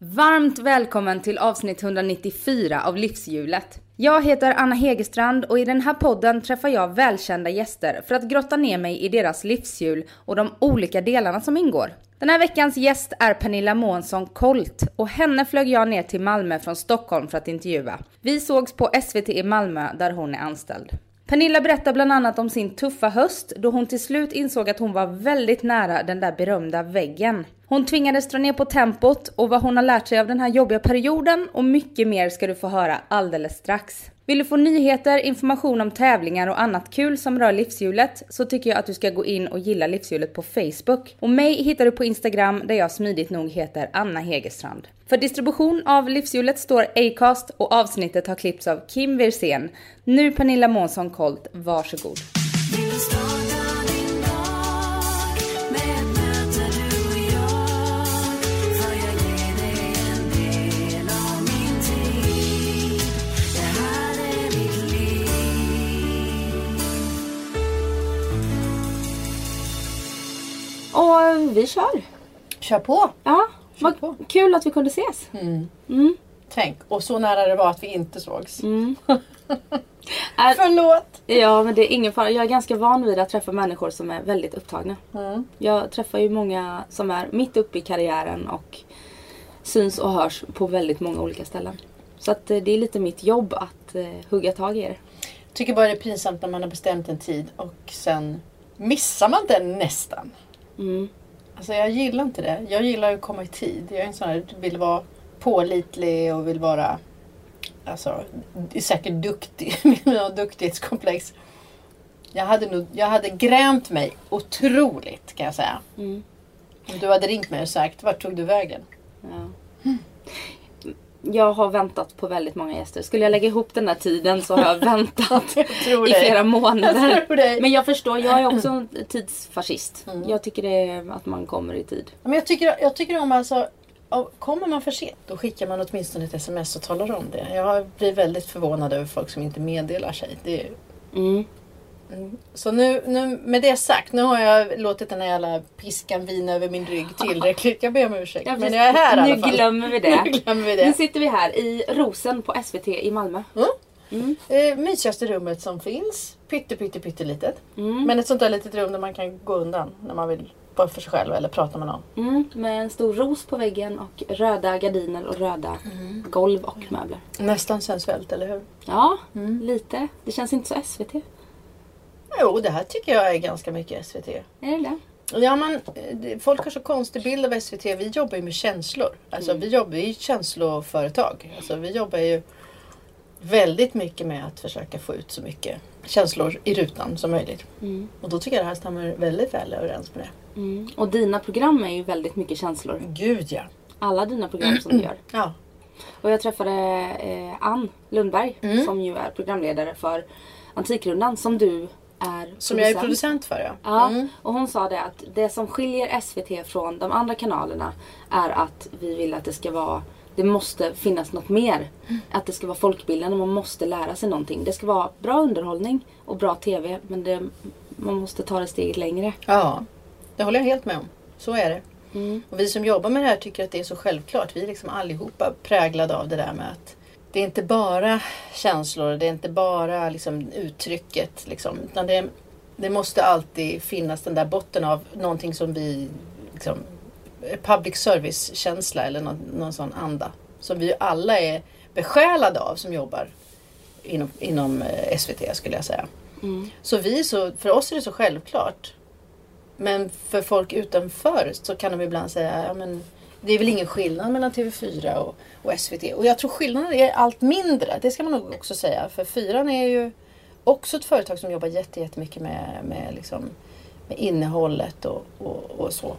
Varmt välkommen till avsnitt 194 av Livshjulet. Jag heter Anna Hegerstrand och i den här podden träffar jag välkända gäster för att grotta ner mig i deras livshjul och de olika delarna som ingår. Den här veckans gäst är Pernilla Månsson Kolt och henne flög jag ner till Malmö från Stockholm för att intervjua. Vi sågs på SVT i Malmö där hon är anställd. Pernilla berättar bland annat om sin tuffa höst då hon till slut insåg att hon var väldigt nära den där berömda väggen. Hon tvingades dra ner på tempot och vad hon har lärt sig av den här jobbiga perioden och mycket mer ska du få höra alldeles strax. Vill du få nyheter, information om tävlingar och annat kul som rör livshjulet så tycker jag att du ska gå in och gilla livshjulet på Facebook. Och mig hittar du på Instagram där jag smidigt nog heter Anna Hegerstrand. För distribution av livshjulet står Acast och avsnittet har klippts av Kim Wirsén. Nu Pernilla Månsson Colt, varsågod. Och vi kör. Kör på! Ja, Kör vad på. kul att vi kunde ses. Mm. Tänk, och så nära det var att vi inte sågs. Är- Förlåt! Ja, men det är ingen fara. Jag är ganska van vid att träffa människor som är väldigt upptagna. Mm. Jag träffar ju många som är mitt uppe i karriären och syns och hörs på väldigt många olika ställen. Så att eh, det är lite mitt jobb att eh, hugga tag i er. Tycker bara det är pinsamt när man har bestämt en tid och sen missar man den nästan. Mm. Alltså jag gillar inte det. Jag gillar att komma i tid. Jag är en sån här, vill vara pålitlig och vill vara Alltså, säkert duktig. Har duktighetskomplex. Jag hade, nog, jag hade grämt mig otroligt kan jag säga. Mm. Om du hade ringt mig och sagt, vart tog du vägen? Ja. Jag har väntat på väldigt många gäster. Skulle jag lägga ihop den här tiden så har jag väntat Jag i flera månader. Jag. Men jag förstår, jag är också en tidsfascist. Mm. Jag tycker det är att man kommer i tid. Men jag tycker, jag tycker om alltså, kommer man för sent då skickar man åtminstone ett sms och talar om det. Jag blir väldigt förvånad över folk som inte meddelar sig. Det är, Mm. Mm. Så nu, nu, med det sagt, nu har jag låtit den här jävla piskan vina över min rygg tillräckligt. Jag ber om ursäkt. Ja, men jag är här i Nu alla fall. glömmer vi Nu det. glömmer vi Nu det. sitter vi här i Rosen på SVT i Malmö. Mm. Mm. Eh, mysigaste rummet som finns. Pytte, pytte, pytte litet. Mm. Men ett sånt där litet rum där man kan gå undan när man vill vara för sig själv eller prata med någon. Mm. Med en stor ros på väggen och röda gardiner och röda Mm. golv och möbler. Nästan sensuellt, eller hur? Ja, Mm. lite. Det känns inte så SVT. Jo, det här tycker jag är ganska mycket SVT. Är det det? Ja, men, eh, folk har så konstig bild av SVT. Vi jobbar ju med känslor. Alltså, Vi jobbar ju i ett känsloföretag. Alltså, vi jobbar ju väldigt mycket med att försöka få ut så mycket känslor i rutan som möjligt. Mm. Och då tycker jag det här stämmer väldigt väl överens med det. Mm. Och dina program är ju väldigt mycket känslor. Gud ja. Alla dina program som du gör. Ja. Och jag träffade eh, Ann Lundberg Mm. som ju är programledare för Antikrundan som du är Som jag är producent för ja. Ja, Mm. och hon sa det att det som skiljer SVT från de andra kanalerna är att vi vill att det ska vara det måste finnas något mer. Att det ska vara folkbildande, man måste lära sig någonting. Det ska vara bra underhållning och bra TV men det, man måste ta det steget längre. ja, det håller jag helt med om. Så är det. Mm. Och vi som jobbar med det här tycker att det är så självklart. Vi är liksom allihopa präglade av det där med att det är inte bara känslor, det är inte bara liksom uttrycket. Liksom, utan det, det måste alltid finnas den där botten av någonting som vi liksom, public service-känsla eller någon, någon sån anda. Som vi alla är besjälade av som jobbar inom, inom eh, SVT skulle jag säga. Mm. Så vi så, för oss är det så självklart. Men för folk utanför så kan de ibland säga ja, men det är väl ingen skillnad mellan TV4 och, och SVT. Och jag tror skillnaden är allt mindre. Det ska man nog också säga. För Fyran är ju också ett företag som jobbar jätte- jättemycket med, med, liksom, med innehållet och, och, och så.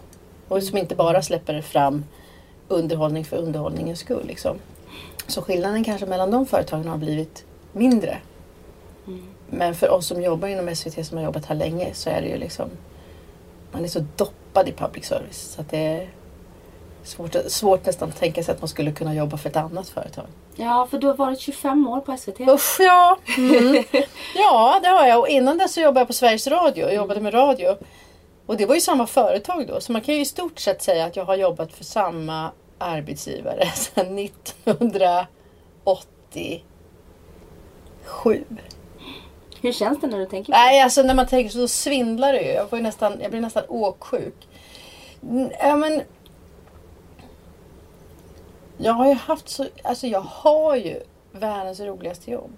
Och som inte bara släpper fram underhållning för underhållningens skull. Liksom. Så skillnaden kanske mellan de företagen har blivit mindre. Men för oss som jobbar inom SVT som har jobbat här länge så är det ju liksom man är så doppad i public service så att det svårt, svårt nästan att tänka sig att man skulle kunna jobba för ett annat företag. Ja, för du har varit 25 år på SVT. Usch ja! Mm. Ja, det har jag. Och innan dess så jobbade jag på Sveriges Radio och jobbade med radio. Och det var ju samma företag då. Så man kan ju i stort sett säga att jag har jobbat för samma arbetsgivare sedan 1987. Hur känns det när du tänker på det? Nej, alltså när man tänker så svindlar det ju. Jag, får ju nästan, jag blir nästan åksjuk. Ja, men... Jag har ju haft så... Alltså jag har ju världens roligaste jobb.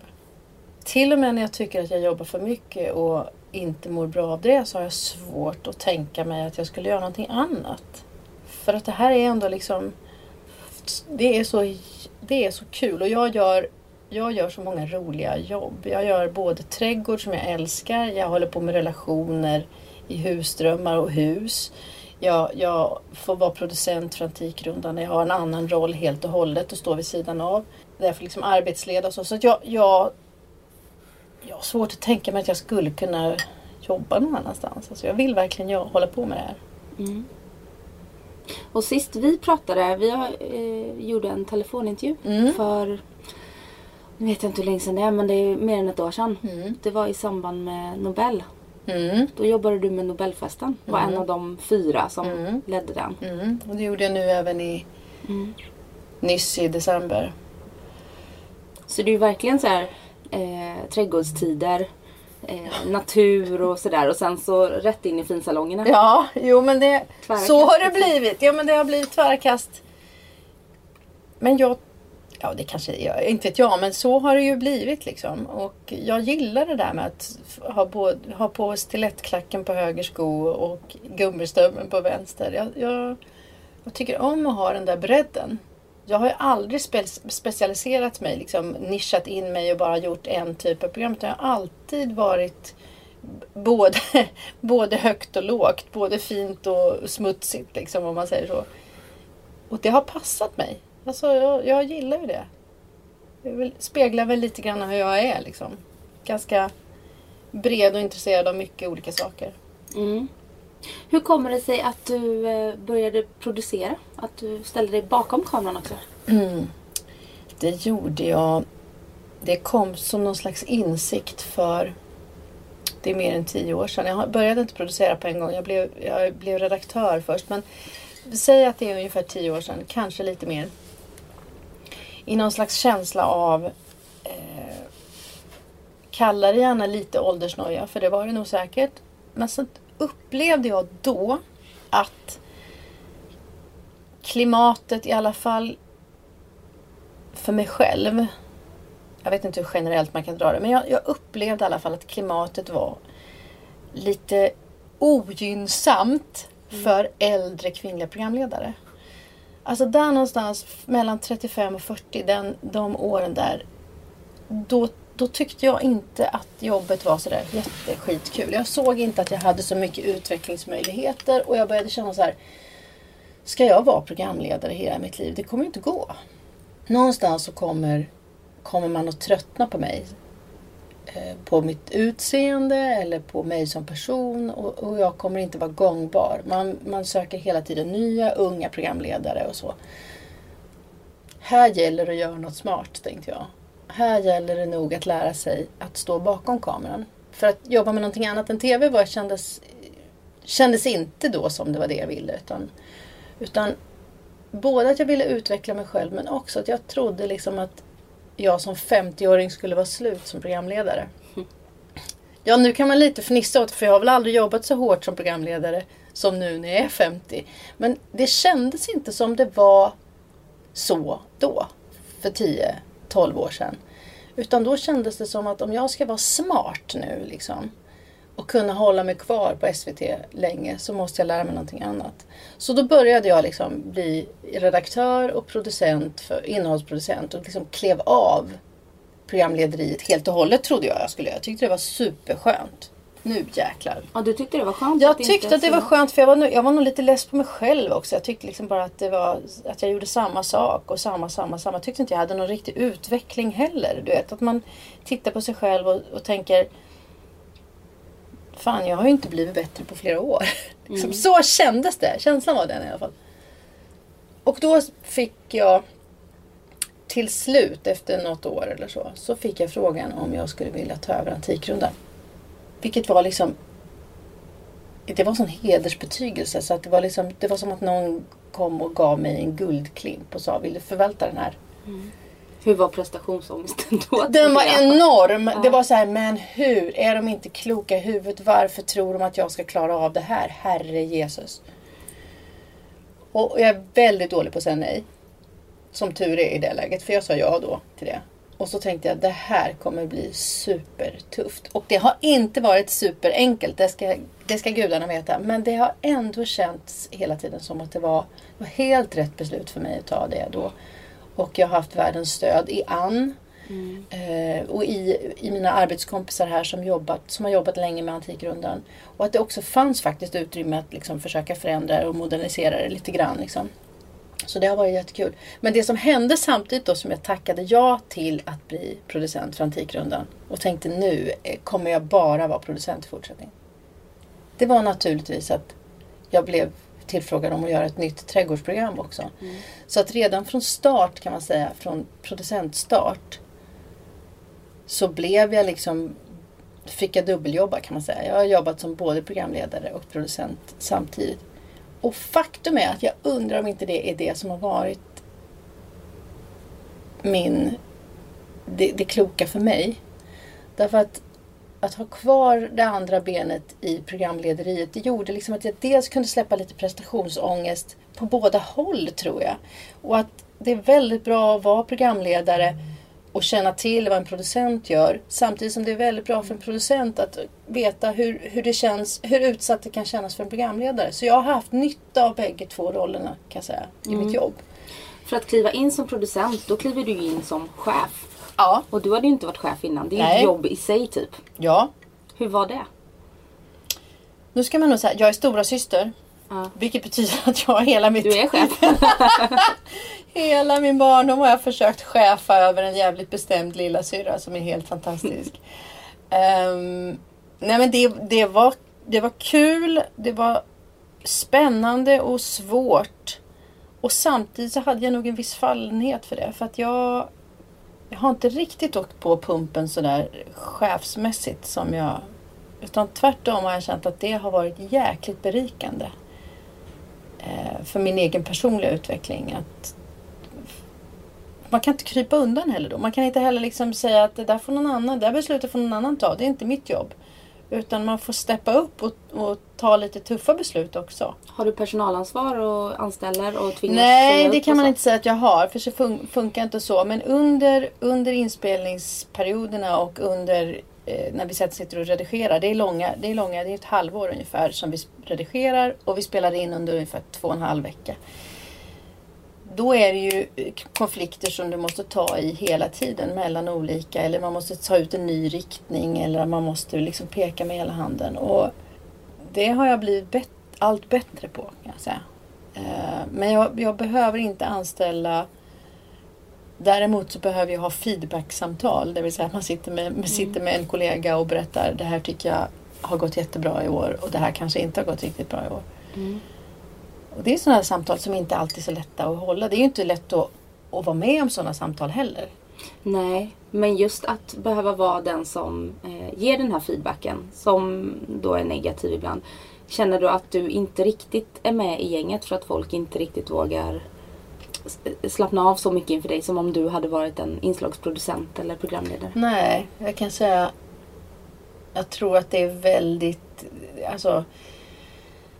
Till och med när jag tycker att jag jobbar för mycket och inte mår bra av det så har jag svårt att tänka mig att jag skulle göra någonting annat. För att det här är ändå liksom... Det är så, det är så kul och jag gör, jag gör så många roliga jobb. Jag gör både trädgård som jag älskar, jag håller på med relationer i husdrömmar och hus. Jag, jag får vara producent för Antikrundan. Jag har en annan roll helt och hållet och står vid sidan av. Därför liksom arbetsleda och så. Så jag, jag jag har svårt att tänka mig att jag skulle kunna jobba någon annanstans. Alltså jag vill verkligen jag, hålla på med det här. Mm. Och sist vi pratade, vi eh, gjorde en telefonintervju mm. för nu vet jag inte hur länge sedan det är men det är mer än ett år sedan. Mm. Det var i samband med Nobel. Mm. Då jobbade du med Nobelfesten. Var en mm. av de fyra som mm. ledde den. Mm. Och det gjorde jag nu även i nyss i december. Så det är verkligen så här eh, trädgårdstider, eh, natur och sådär. Och sen så rätt in i finsalongerna. Ja, jo men det, så har det blivit. Ja men det har blivit tvära kast. Men jag, ja det kanske, jag, inte vet jag, men så har det ju blivit liksom. Och jag gillar det där med att ha, både, ha på stilettklacken på höger sko och gummistöveln på vänster. Jag, jag, jag tycker om att ha den där bredden jag har ju aldrig spe specialiserat mig, liksom nischat in mig och bara gjort en typ av program. Utan jag har alltid varit både, både högt och lågt, både fint och smutsigt liksom om man säger så. Och det har passat mig. Alltså jag, jag gillar ju det. Det speglar väl lite grann hur jag är liksom. Ganska bred och intresserad av mycket olika saker. Mm. Hur kommer det sig att du eh, började producera? Att du ställde dig bakom kameran också? Mm. Det gjorde jag. Det kom som någon slags insikt för det är mer än tio år sedan. Jag började inte producera på en gång. Jag blev, jag blev redaktör först. Men säg att det är ungefär tio år sedan, kanske lite mer. I någon slags känsla av eh, Kalla det gärna lite åldersnoja, för det var det nog säkert. Men så upplevde jag då att klimatet i alla fall för mig själv. Jag vet inte hur generellt man kan dra det. Men jag, jag upplevde i alla fall att klimatet var lite ogynnsamt mm. för äldre kvinnliga programledare. Alltså där någonstans mellan 35 och 40, den, de åren där. Då då tyckte jag inte att jobbet var sådär jätteskitkul. Jag såg inte att jag hade så mycket utvecklingsmöjligheter och jag började känna så här. Ska jag vara programledare hela mitt liv? Det kommer inte gå. Någonstans så kommer, kommer man att tröttna på mig. På mitt utseende eller på mig som person och, och jag kommer inte vara gångbar. Man, man söker hela tiden nya unga programledare och så. Här gäller det att göra något smart tänkte jag här gäller det nog att lära sig att stå bakom kameran. För att jobba med någonting annat än TV var, kändes, kändes inte då som det var det jag ville. Utan, utan både att jag ville utveckla mig själv men också att jag trodde liksom att jag som 50-åring skulle vara slut som programledare. Ja, nu kan man lite fnissa åt för jag har väl aldrig jobbat så hårt som programledare som nu när jag är 50. Men det kändes inte som det var så då, för 10 12 år sedan. Utan då kändes det som att om jag ska vara smart nu liksom och kunna hålla mig kvar på SVT länge så måste jag lära mig någonting annat. Så då började jag liksom bli redaktör och producent, för, innehållsproducent och liksom klev av programlederiet helt och hållet trodde jag jag skulle göra. Jag tyckte det var superskönt nu jäklar. Ja, du tyckte det var skönt? Jag tyckte att det var skönt för jag var, nog, jag var nog lite less på mig själv också. Jag tyckte liksom bara att det var att jag gjorde samma sak och samma, samma, samma. Jag tyckte inte jag hade någon riktig utveckling heller. Du vet, att man tittar på sig själv och, och tänker Fan, jag har ju inte blivit bättre på flera år. Liksom, mm. Så kändes det. Känslan var den i alla fall. Och då fick jag till slut, efter något år eller så, så fick jag frågan om jag skulle vilja ta över Antikrundan. Vilket var liksom... Det var en sån hedersbetygelse så att det var liksom, det var som att någon kom och gav mig en guldklimp och sa vill du förvalta den här? Hur var prestationsångesten då? Den var enorm. Ja. Det var så här, men hur? Är de inte kloka i huvudet? Varför tror de att jag ska klara av det här? Herre Jesus. Och jag är väldigt dålig på att säga nej. Som tur är i det läget. För jag sa ja då till det. Och så tänkte jag, det här kommer bli supertufft. Och det har inte varit superenkelt. Det ska, det ska gudarna veta. Men det har ändå känts hela tiden som att det var, det var helt rätt beslut för mig att ta det då. Och jag har haft världens stöd i Ann. Eh, och i, i mina arbetskompisar här som, jobbat, som har jobbat länge med Antikrundan. Och att det också fanns faktiskt utrymme att liksom försöka förändra och modernisera det lite grann. Liksom. Så det har varit jättekul. Men det som hände samtidigt då som jag tackade ja till att bli producent för Antikrundan och tänkte nu eh, kommer jag bara vara producent i fortsättningen. Det var naturligtvis att jag blev tillfrågad om att göra ett nytt trädgårdsprogram också. Så att redan från start kan man säga, från producentstart så blev jag liksom fick jag dubbeljobba kan man säga. Jag har jobbat som både programledare och producent samtidigt. Och faktum är att jag undrar om inte det är det som har varit min det, det kloka för mig. Därför att att ha kvar det andra benet i programlederiet det gjorde liksom att jag dels kunde släppa lite prestationsångest på båda håll tror jag. Och att det är väldigt bra att vara programledare och känna till vad en producent gör. Samtidigt som det är väldigt bra för en producent att veta hur, hur det känns, hur utsatt det kan kännas för en programledare. Så jag har haft nytta av bägge två rollerna kan jag säga i mitt jobb. För att kliva in som producent, då kliver du in som chef. Ja. Och du hade ju inte varit chef innan. Det är Nej. ett jobb i sig typ. Ja. Hur var det? Nu ska man nog säga, jag är stora syster. Ja. Vilket betyder att jag hela mitt Du är chef. Hela min barndom har jag försökt chefa över en jävligt bestämd lilla syra som är helt fantastisk. Ehm, nej men det, det, var, det var kul, det var spännande och svårt. Och samtidigt så hade jag nog en viss fallenhet för det. För att jag, jag har inte riktigt åkt på pumpen sådär chefsmässigt som jag... Utan tvärtom har jag känt att det har varit jäkligt berikande. Eh, för min egen personliga utveckling. Att man kan inte krypa undan heller då. Man kan inte heller liksom säga att det där får någon annan, det där beslutet får någon annan ta. Det är inte mitt jobb. Utan man får steppa upp och, och ta lite tuffa beslut också. Har du personalansvar och anställer och tvingas Nej, det kan man inte säga att jag har. För så fun- funkar inte så. Men under, under inspelningsperioderna och under Eh, när vi sitter och redigerar. Det är långa, det är långa, det är ett halvår ungefär som vi redigerar. Och vi spelar in under ungefär två och en halv vecka. Då är det ju eh, konflikter som du måste ta i hela tiden mellan olika. Eller man måste ta ut en ny riktning. Eller man måste liksom peka med hela handen. Och det har jag blivit bet- allt bättre på kan jag säga. Eh, men jag, jag behöver inte anställa Däremot så behöver jag ha feedbacksamtal. Det vill säga att man sitter med, man sitter med en kollega och berättar det här tycker jag har gått jättebra i år och det här kanske inte har gått riktigt bra i år. Mm. Och det är sådana samtal som inte alltid är så lätta att hålla. Det är ju inte lätt att, att vara med om sådana samtal heller. Nej, men just att behöva vara den som eh, ger den här feedbacken, som då är negativ ibland. Känner du att du inte riktigt är med i gänget för att folk inte riktigt vågar slappna av så mycket inför dig som om du hade varit en inslagsproducent eller programledare? Nej, jag kan säga jag tror att det är väldigt, alltså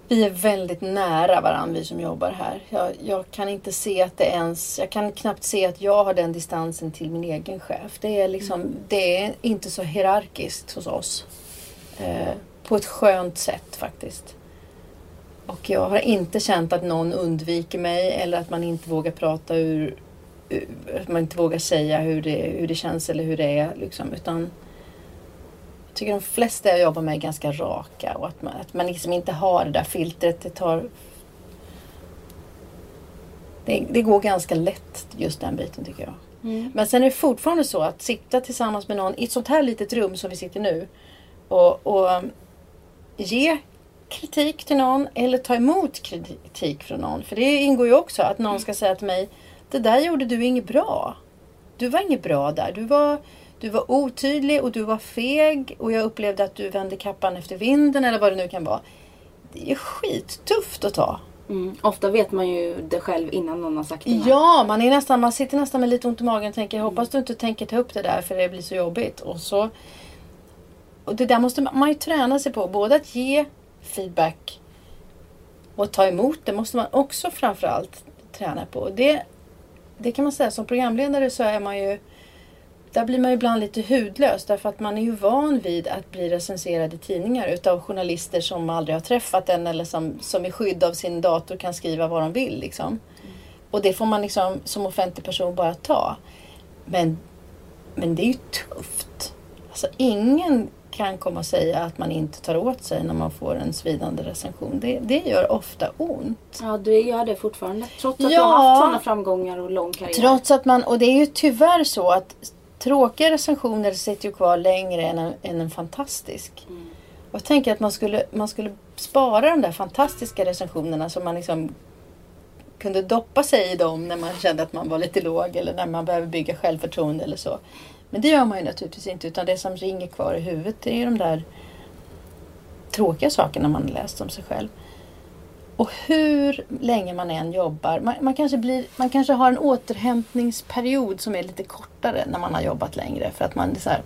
vi är väldigt nära varandra vi som jobbar här. Jag, jag kan inte se att det ens, jag kan knappt se att jag har den distansen till min egen chef. Det är liksom, det är inte så hierarkiskt hos oss. Eh, på ett skönt sätt faktiskt. Och jag har inte känt att någon undviker mig eller att man inte vågar prata ur, att man inte vågar säga hur det, hur det känns eller hur det är. Liksom, utan jag tycker de flesta jag jobbar med är ganska raka och att man, att man liksom inte har det där filtret. Det tar... Det, det går ganska lätt just den biten tycker jag. Mm. Men sen är det fortfarande så att sitta tillsammans med någon i ett sånt här litet rum som vi sitter nu och, och ge kritik till någon eller ta emot kritik från någon. För det ingår ju också att någon ska säga till mig Det där gjorde du inget bra. Du var inget bra där. Du var, du var otydlig och du var feg och jag upplevde att du vände kappan efter vinden eller vad det nu kan vara. Det är skittufft att ta. Mm. Ofta vet man ju det själv innan någon har sagt det. Ja, man, är nästan, man sitter nästan med lite ont i magen och tänker hoppas du inte tänker ta upp det där för det blir så jobbigt. Och, så, och det där måste man, man ju träna sig på. Både att ge feedback och ta emot det måste man också framförallt träna på. Det, det kan man säga som programledare så är man ju där blir man ju ibland lite hudlös därför att man är ju van vid att bli recenserad i tidningar utav journalister som aldrig har träffat en eller som, som i skydd av sin dator kan skriva vad de vill. Liksom. Mm. Och det får man liksom som offentlig person bara ta. Men, men det är ju tufft. Alltså ingen kan komma och säga att man inte tar åt sig när man får en svidande recension. Det, det gör ofta ont. Ja, det gör det fortfarande. Trots att ja, du har haft sådana framgångar och lång karriär. Trots att man, och det är ju tyvärr så att tråkiga recensioner sitter ju kvar längre än en, än en fantastisk. Mm. Och jag tänker att man skulle, man skulle spara de där fantastiska recensionerna så man liksom kunde doppa sig i dem när man kände att man var lite låg eller när man behöver bygga självförtroende eller så. Men det gör man ju naturligtvis inte utan det som ringer kvar i huvudet det är ju de där tråkiga sakerna man har läst om sig själv. Och hur länge man än jobbar, man, man, kanske blir, man kanske har en återhämtningsperiod som är lite kortare när man har jobbat längre. För att man är så här,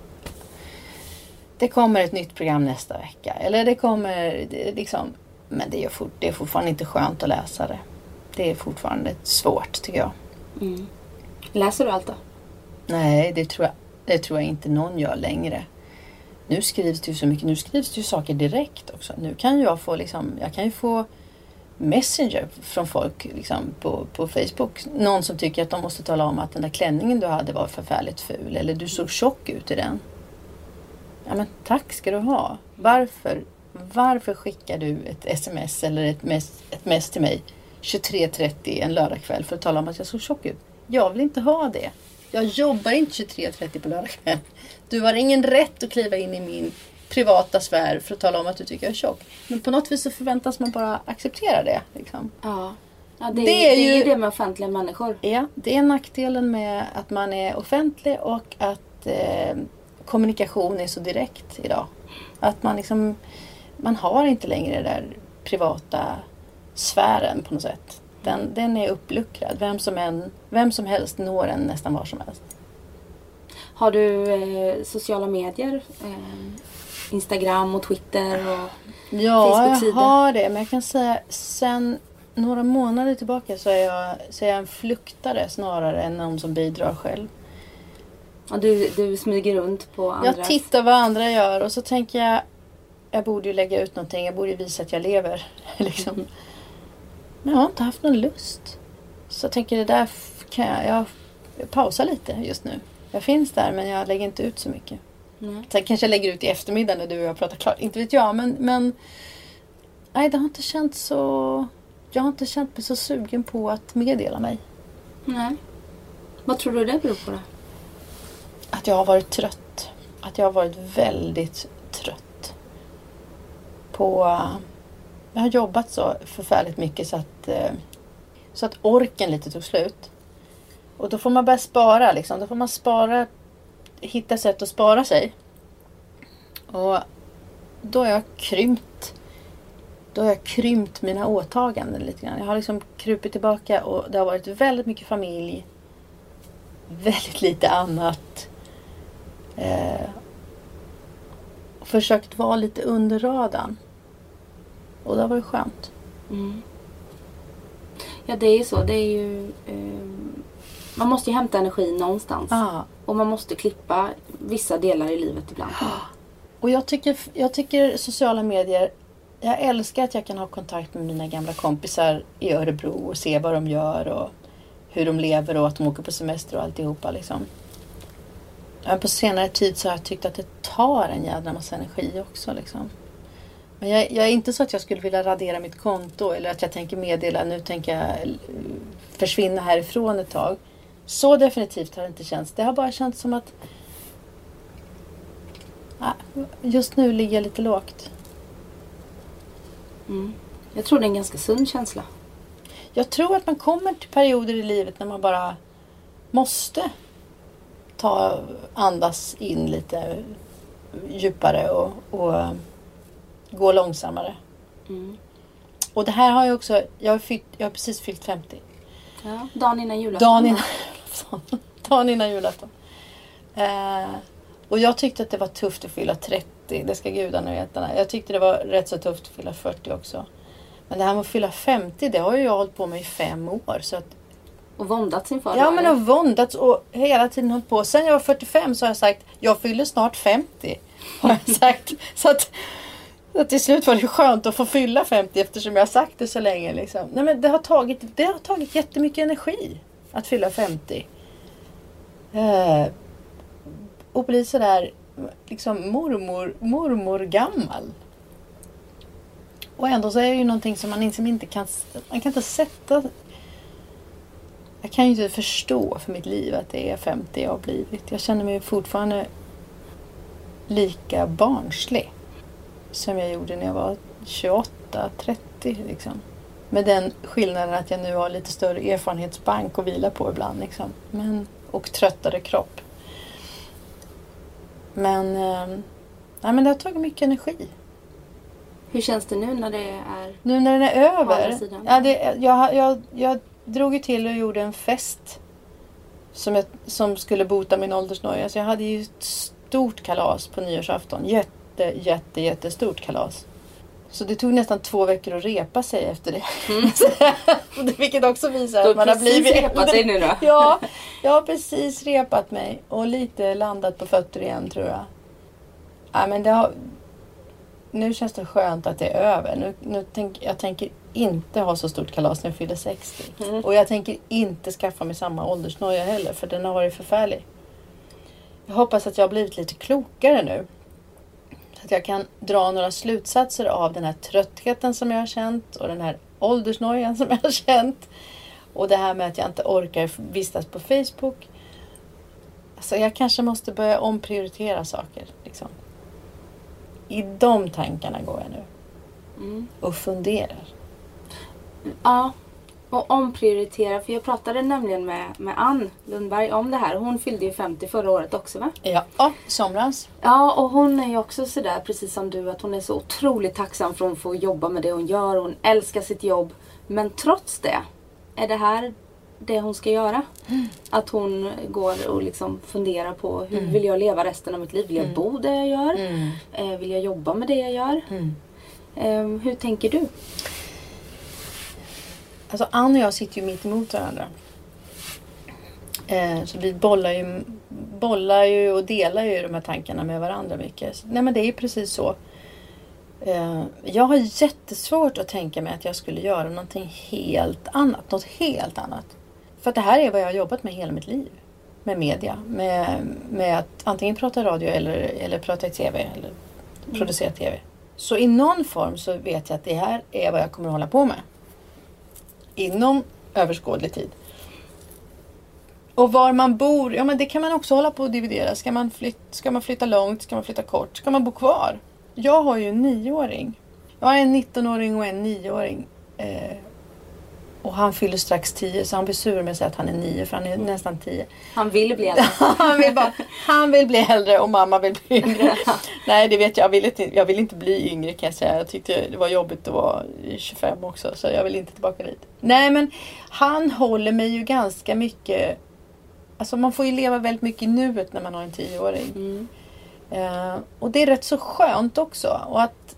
det kommer ett nytt program nästa vecka. Eller det kommer, det liksom, men det är, fort, det är fortfarande inte skönt att läsa det. Det är fortfarande svårt tycker jag. Mm. Läser du allt då? Nej, det tror, jag, det tror jag inte någon gör längre. Nu skrivs det ju så mycket, nu skrivs det ju saker direkt också. Nu kan jag få liksom, jag kan ju få Messenger från folk liksom, på, på Facebook. Någon som tycker att de måste tala om att den där klänningen du hade var förfärligt ful eller du såg tjock ut i den. Ja men tack ska du ha. Varför, varför skickar du ett sms eller ett mess, ett mess till mig 23.30 en lördagkväll för att tala om att jag såg tjock ut? Jag vill inte ha det. Jag jobbar inte 23.30 på lördagkväll. Du har ingen rätt att kliva in i min privata sfär för att tala om att du tycker jag är tjock. Men på något vis så förväntas man bara acceptera det. Liksom. Ja. ja det, det, är, det är ju det med offentliga människor. Ja, det är nackdelen med att man är offentlig och att eh, kommunikation är så direkt idag. Att man liksom, man har inte längre den där privata sfären på något sätt. Den, den är uppluckrad. Vem som, en, vem som helst når en nästan var som helst. Har du eh, sociala medier? Eh, Instagram och Twitter och ja, jag har det. Men jag kan säga sen några månader tillbaka så är jag, så är jag en fluktare snarare än någon som bidrar själv. Ja, du, du smyger runt på andras... Jag tittar vad andra gör och så tänker jag jag borde ju lägga ut någonting. Jag borde ju visa att jag lever. liksom. Mm. Men jag har inte haft någon lust. Så jag tänker det där kan jag, jag, jag pausar lite just nu. Jag finns där men jag lägger inte ut så mycket. Nej. Sen kanske jag lägger ut i eftermiddag när du och jag pratar klart. Inte vet jag. Men, men nej, det har inte känts så... Jag har inte känt mig så sugen på att meddela mig. Nej. Vad tror du det beror på då? Att jag har varit trött. Att jag har varit väldigt trött. På... Jag har jobbat så förfärligt mycket så att, eh, så att orken lite tog slut. Och då får man börja spara liksom. Då får man spara hitta sätt att spara sig. Och då har jag krympt. Då har jag krympt mina åtaganden lite grann. Jag har liksom krupit tillbaka och det har varit väldigt mycket familj. Väldigt lite annat. Eh, försökt vara lite under radarn. Och det har varit skönt. Mm. Ja det är ju så. Det är ju... Eh, man måste ju hämta energi någonstans. Ah. Och man måste klippa vissa delar i livet ibland. Och jag tycker, jag tycker sociala medier jag älskar att jag kan ha kontakt med mina gamla kompisar i Örebro och se vad de gör och hur de lever och att de åker på semester och alltihopa. Liksom. Men på senare tid så har jag tyckt att det tar en jädra massa energi också. Liksom. Men jag, jag, är inte så att jag skulle vilja radera mitt konto eller att jag tänker meddela nu tänker jag försvinna härifrån ett tag. Så definitivt har det inte känts. Det har bara känts som att just nu ligger jag lite lågt. Mm. Jag tror det är en ganska sund känsla. Jag tror att man kommer till perioder i livet när man bara måste ta andas in lite djupare och, och gå långsammare. Mm. Och det här har jag också, jag har, fyllt, jag har precis fyllt 50. Ja, dagen innan julafton. Dagen innan julafton. dagen innan julafton. Eh, och jag tyckte att det var tufft att fylla 30. Det ska gudarna veta. Jag tyckte det var rätt så tufft att fylla 40 också. Men det här med att fylla 50, det har ju jag hållit på med i fem år. Så att, och våndats inför Ja, men har våndats och hela tiden hållit på. Sen jag var 45 så har jag sagt, jag fyller snart 50. Har jag sagt. så att, så till slut var det skönt att få fylla 50 eftersom jag har sagt det så länge. Liksom. Nej, men det, har tagit, det har tagit jättemycket energi att fylla 50. Eh, och bli sådär liksom mormor, mormor gammal. Och ändå så är det ju någonting som man liksom inte kan, man kan inte sätta jag kan ju inte förstå för mitt liv att det är 50 jag har blivit. Jag känner mig fortfarande lika barnslig som jag gjorde när jag var 28, 30 liksom. Med den skillnaden att jag nu har lite större erfarenhetsbank att vila på ibland. Liksom. Men, och tröttare kropp. Men, eh, nej, men det har tagit mycket energi. Hur känns det nu när det är Nu när den är över? Ja, det, jag, jag, jag drog ju till och gjorde en fest. Som, jag, som skulle bota min åldersnoja. Så jag hade ju ett stort kalas på nyårsafton. Jätte, jätte, jättestort kalas. Så det tog nästan två veckor att repa sig efter det. Mm. Vilket också visar att man har blivit... Repat dig nu då? ja, jag har precis repat mig och lite landat på fötter igen tror jag. Ja, men det har... Nu känns det skönt att det är över. Nu, nu tänk, jag tänker inte ha så stort kalas när jag fyller 60. Mm. Och jag tänker inte skaffa mig samma åldersnoja heller för den har varit förfärlig. Jag hoppas att jag har blivit lite klokare nu. Att jag kan dra några slutsatser av den här tröttheten som jag har känt och den här åldersnojan som jag har känt. Och det här med att jag inte orkar vistas på Facebook. Alltså jag kanske måste börja omprioritera saker. Liksom. I de tankarna går jag nu. Mm. Och funderar. Ja, och omprioritera. För jag pratade nämligen med, med Ann Lundberg om det här. Hon fyllde ju 50 förra året också va? Ja, oh, somras. Ja, och hon är ju också sådär precis som du att hon är så otroligt tacksam för att hon får jobba med det hon gör. Hon älskar sitt jobb. Men trots det är det här det hon ska göra. Mm. Att hon går och liksom funderar på hur mm. vill jag leva resten av mitt liv? Vill jag mm. bo där jag gör? Mm. Eh, vill jag jobba med det jag gör? Eh, hur tänker du? Alltså Ann och jag sitter ju mitt emot varandra. Eh, så vi bollar ju, bollar ju och delar ju de här tankarna med varandra mycket. Nej men det är ju precis så. Eh, jag har jättesvårt att tänka mig att jag skulle göra någonting helt annat. Något helt annat. För att det här är vad jag har jobbat med hela mitt liv. Med media. Med, med att antingen prata radio eller, eller prata i TV. Eller producera TV. Så i någon form så vet jag att det här är vad jag kommer att hålla på med inom överskådlig tid. Och var man bor, ja men det kan man också hålla på och dividera. Ska man, flyt, ska man flytta långt? Ska man flytta kort? Ska man bo kvar? Jag har ju en nioåring. Jag har en 19-åring och en nioåring. Eh, och han fyller strax 10 så han blir sur med att säga att han är 9 för han är mm. nästan 10. Han vill bli äldre. han, vill bara, han vill bli äldre och mamma vill bli yngre. Nej det vet jag. Jag vill, inte, jag vill inte bli yngre kan jag säga. Jag tyckte det var jobbigt att vara 25 också så jag vill inte tillbaka dit. Nej men han håller mig ju ganska mycket Alltså man får ju leva väldigt mycket i nuet när man har en 10-åring. Mm. Uh, och det är rätt så skönt också. Och att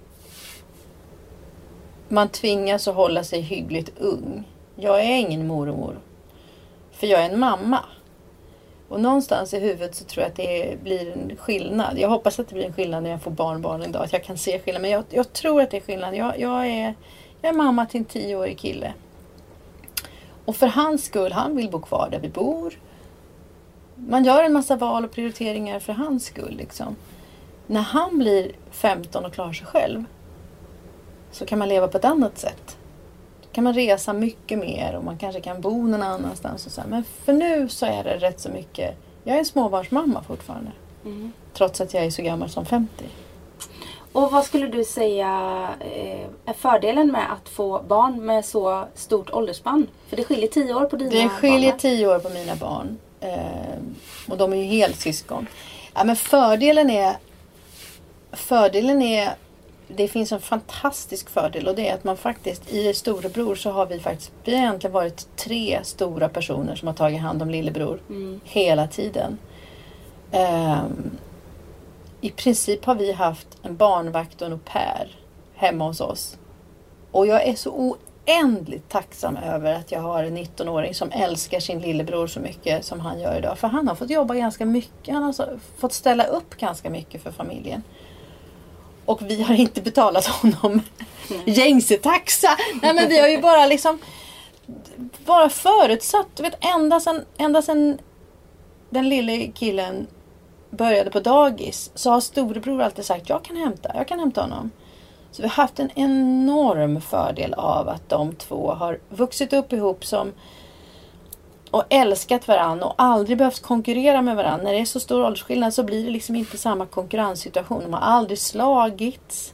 man tvingas att hålla sig hyggligt ung. Jag är ingen mormor. För jag är en mamma. Och någonstans i huvudet så tror jag att det blir en skillnad. Jag hoppas att det blir en skillnad när jag får barnbarn en dag. Att jag kan se skillnad. Men jag, jag tror att det är skillnad. Jag, jag, är, jag är mamma till en tioårig kille. Och för hans skull, han vill bo kvar där vi bor. Man gör en massa val och prioriteringar för hans skull. Liksom. När han blir 15 och klarar sig själv så kan man leva på ett annat sätt kan man resa mycket mer och man kanske kan bo någon annanstans. Och så. Men för nu så är det rätt så mycket. Jag är en småbarnsmamma fortfarande. Mm. Trots att jag är så gammal som 50. Och vad skulle du säga eh, är fördelen med att få barn med så stort åldersspann? För det skiljer tio år på dina barn. Det skiljer barn, tio år på mina barn. Eh, och de är ju helt syskon. Ja, men fördelen är Fördelen är det finns en fantastisk fördel och det är att man faktiskt i storebror så har vi faktiskt, vi har egentligen varit tre stora personer som har tagit hand om lillebror Mm. hela tiden. Ehm, I princip har vi haft en barnvakt och en au pair hemma hos oss. Och jag är så oändligt tacksam över att jag har en 19-åring som älskar sin lillebror så mycket som han gör idag. För han har fått jobba ganska mycket. Han har fått ställa upp ganska mycket för familjen. Och vi har inte betalat honom gängse taxa. Nej men vi har ju bara liksom bara förutsatt. Du vet ända sedan, ända sen den lille killen började på dagis så har storebror alltid sagt jag kan hämta, jag kan hämta honom. Så vi har haft en enorm fördel av att de två har vuxit upp ihop som och älskat varandra och aldrig behövt konkurrera med varandra. När det är så stor åldersskillnad så blir det liksom inte samma konkurrenssituation. De har aldrig slagits.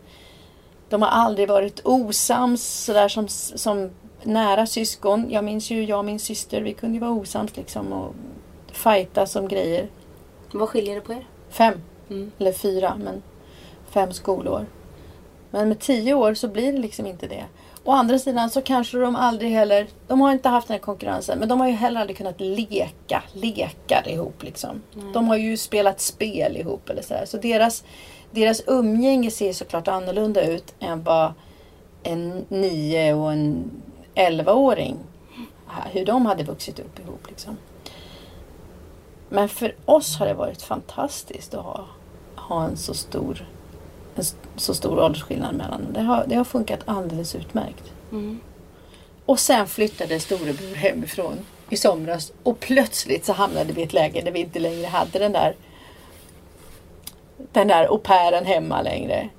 De har aldrig varit osams sådär som, som nära syskon. Jag minns ju jag och min syster, vi kunde ju vara osams liksom och fighta som grejer. Vad skiljer det på er? Fem, Mm. eller fyra, men fem skolår. Men med tio år så blir det liksom inte det. Å andra sidan så kanske de aldrig heller, de har inte haft den här konkurrensen, men de har ju heller aldrig kunnat leka, lekar ihop liksom. De har ju spelat spel ihop eller sådär. Så deras, deras umgänge ser såklart annorlunda ut än vad en nio och en elvaåring, hur de hade vuxit upp ihop liksom. Men för oss har det varit fantastiskt att ha, ha en så stor så stor åldersskillnad mellan dem. Det har, det har funkat alldeles utmärkt. Mm. Och sen flyttade storebror hemifrån i somras och plötsligt så hamnade vi i ett läge där vi inte längre hade den där den där au pairen hemma längre.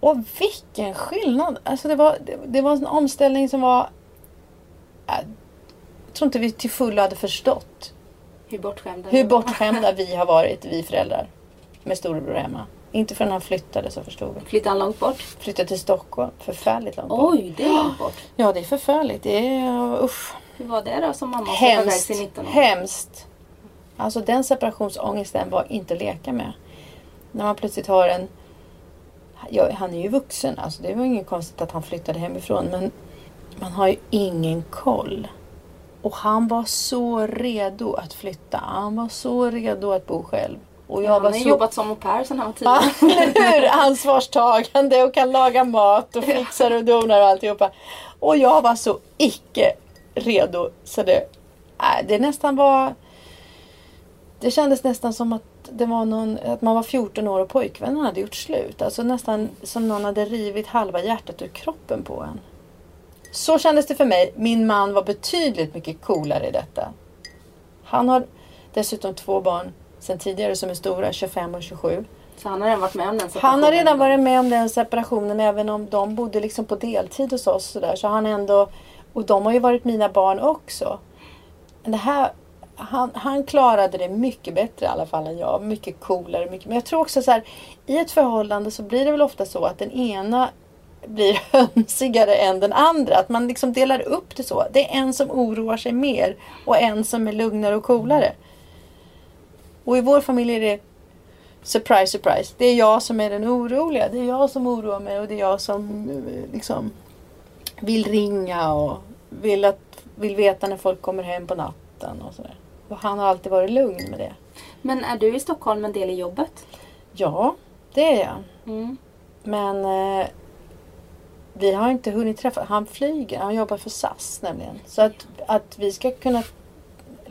Och vilken skillnad! Alltså det, var, det, det var en omställning som var... Jag tror inte vi till fullo hade förstått Hur bortskämda hur bortskämda vi har varit, vi föräldrar, med storebror hemma. Inte förrän han flyttade så förstod vi. Flyttade han långt bort? Flyttade till Stockholm, förfärligt långt bort. Oj, det är långt bort. Ja, det är förfärligt. Det är usch. Hur var det då som mamma Hemskt. till 19 år? Hemskt. Alltså den separationsångesten var inte att leka med. När man plötsligt har en... Ja, han är ju vuxen, alltså det var inget konstigt att han flyttade hemifrån. Men man har ju ingen koll. Och han var så redo att flytta. Han var så redo att bo själv. Och jag han var har så... jobbat som au pair sedan han var tio. Ja? Ansvarstagande och kan laga mat och fixar och donar och alltihopa. Och jag var så icke redo så det, det nästan var... Det kändes nästan som att det var någon, att man var 14 år och pojkvännen hade gjort slut. Alltså nästan som någon hade rivit halva hjärtat ur kroppen på en. Så kändes det för mig. Min man var betydligt mycket coolare i detta. Han har dessutom två barn sen tidigare som är stora, 25 och 27. Så han har redan varit med om den Han har redan separationen. varit med om den separationen även om de bodde liksom på deltid hos oss. Så, där, så han ändå, och de har ju varit mina barn också. Det här, han, han klarade det mycket bättre i alla fall än jag. Mycket coolare. Mycket, men jag tror också så här, i ett förhållande så blir det väl ofta så att den ena blir hönsigare än den andra. Att man liksom delar upp det så. Det är en som oroar sig mer och en som är lugnare och coolare. Och i vår familj är det Surprise, surprise. Det är jag som är den oroliga. Det är jag som oroar mig och det är jag som eh, liksom vill ringa och vill, att, vill veta när folk kommer hem på natten och sådär. Och han har alltid varit lugn med det. Men är du i Stockholm en del i jobbet? Ja, det är jag. Mm. Men eh, vi har inte hunnit träffa. Han flyger. Han jobbar för SAS nämligen. Så att, att vi ska kunna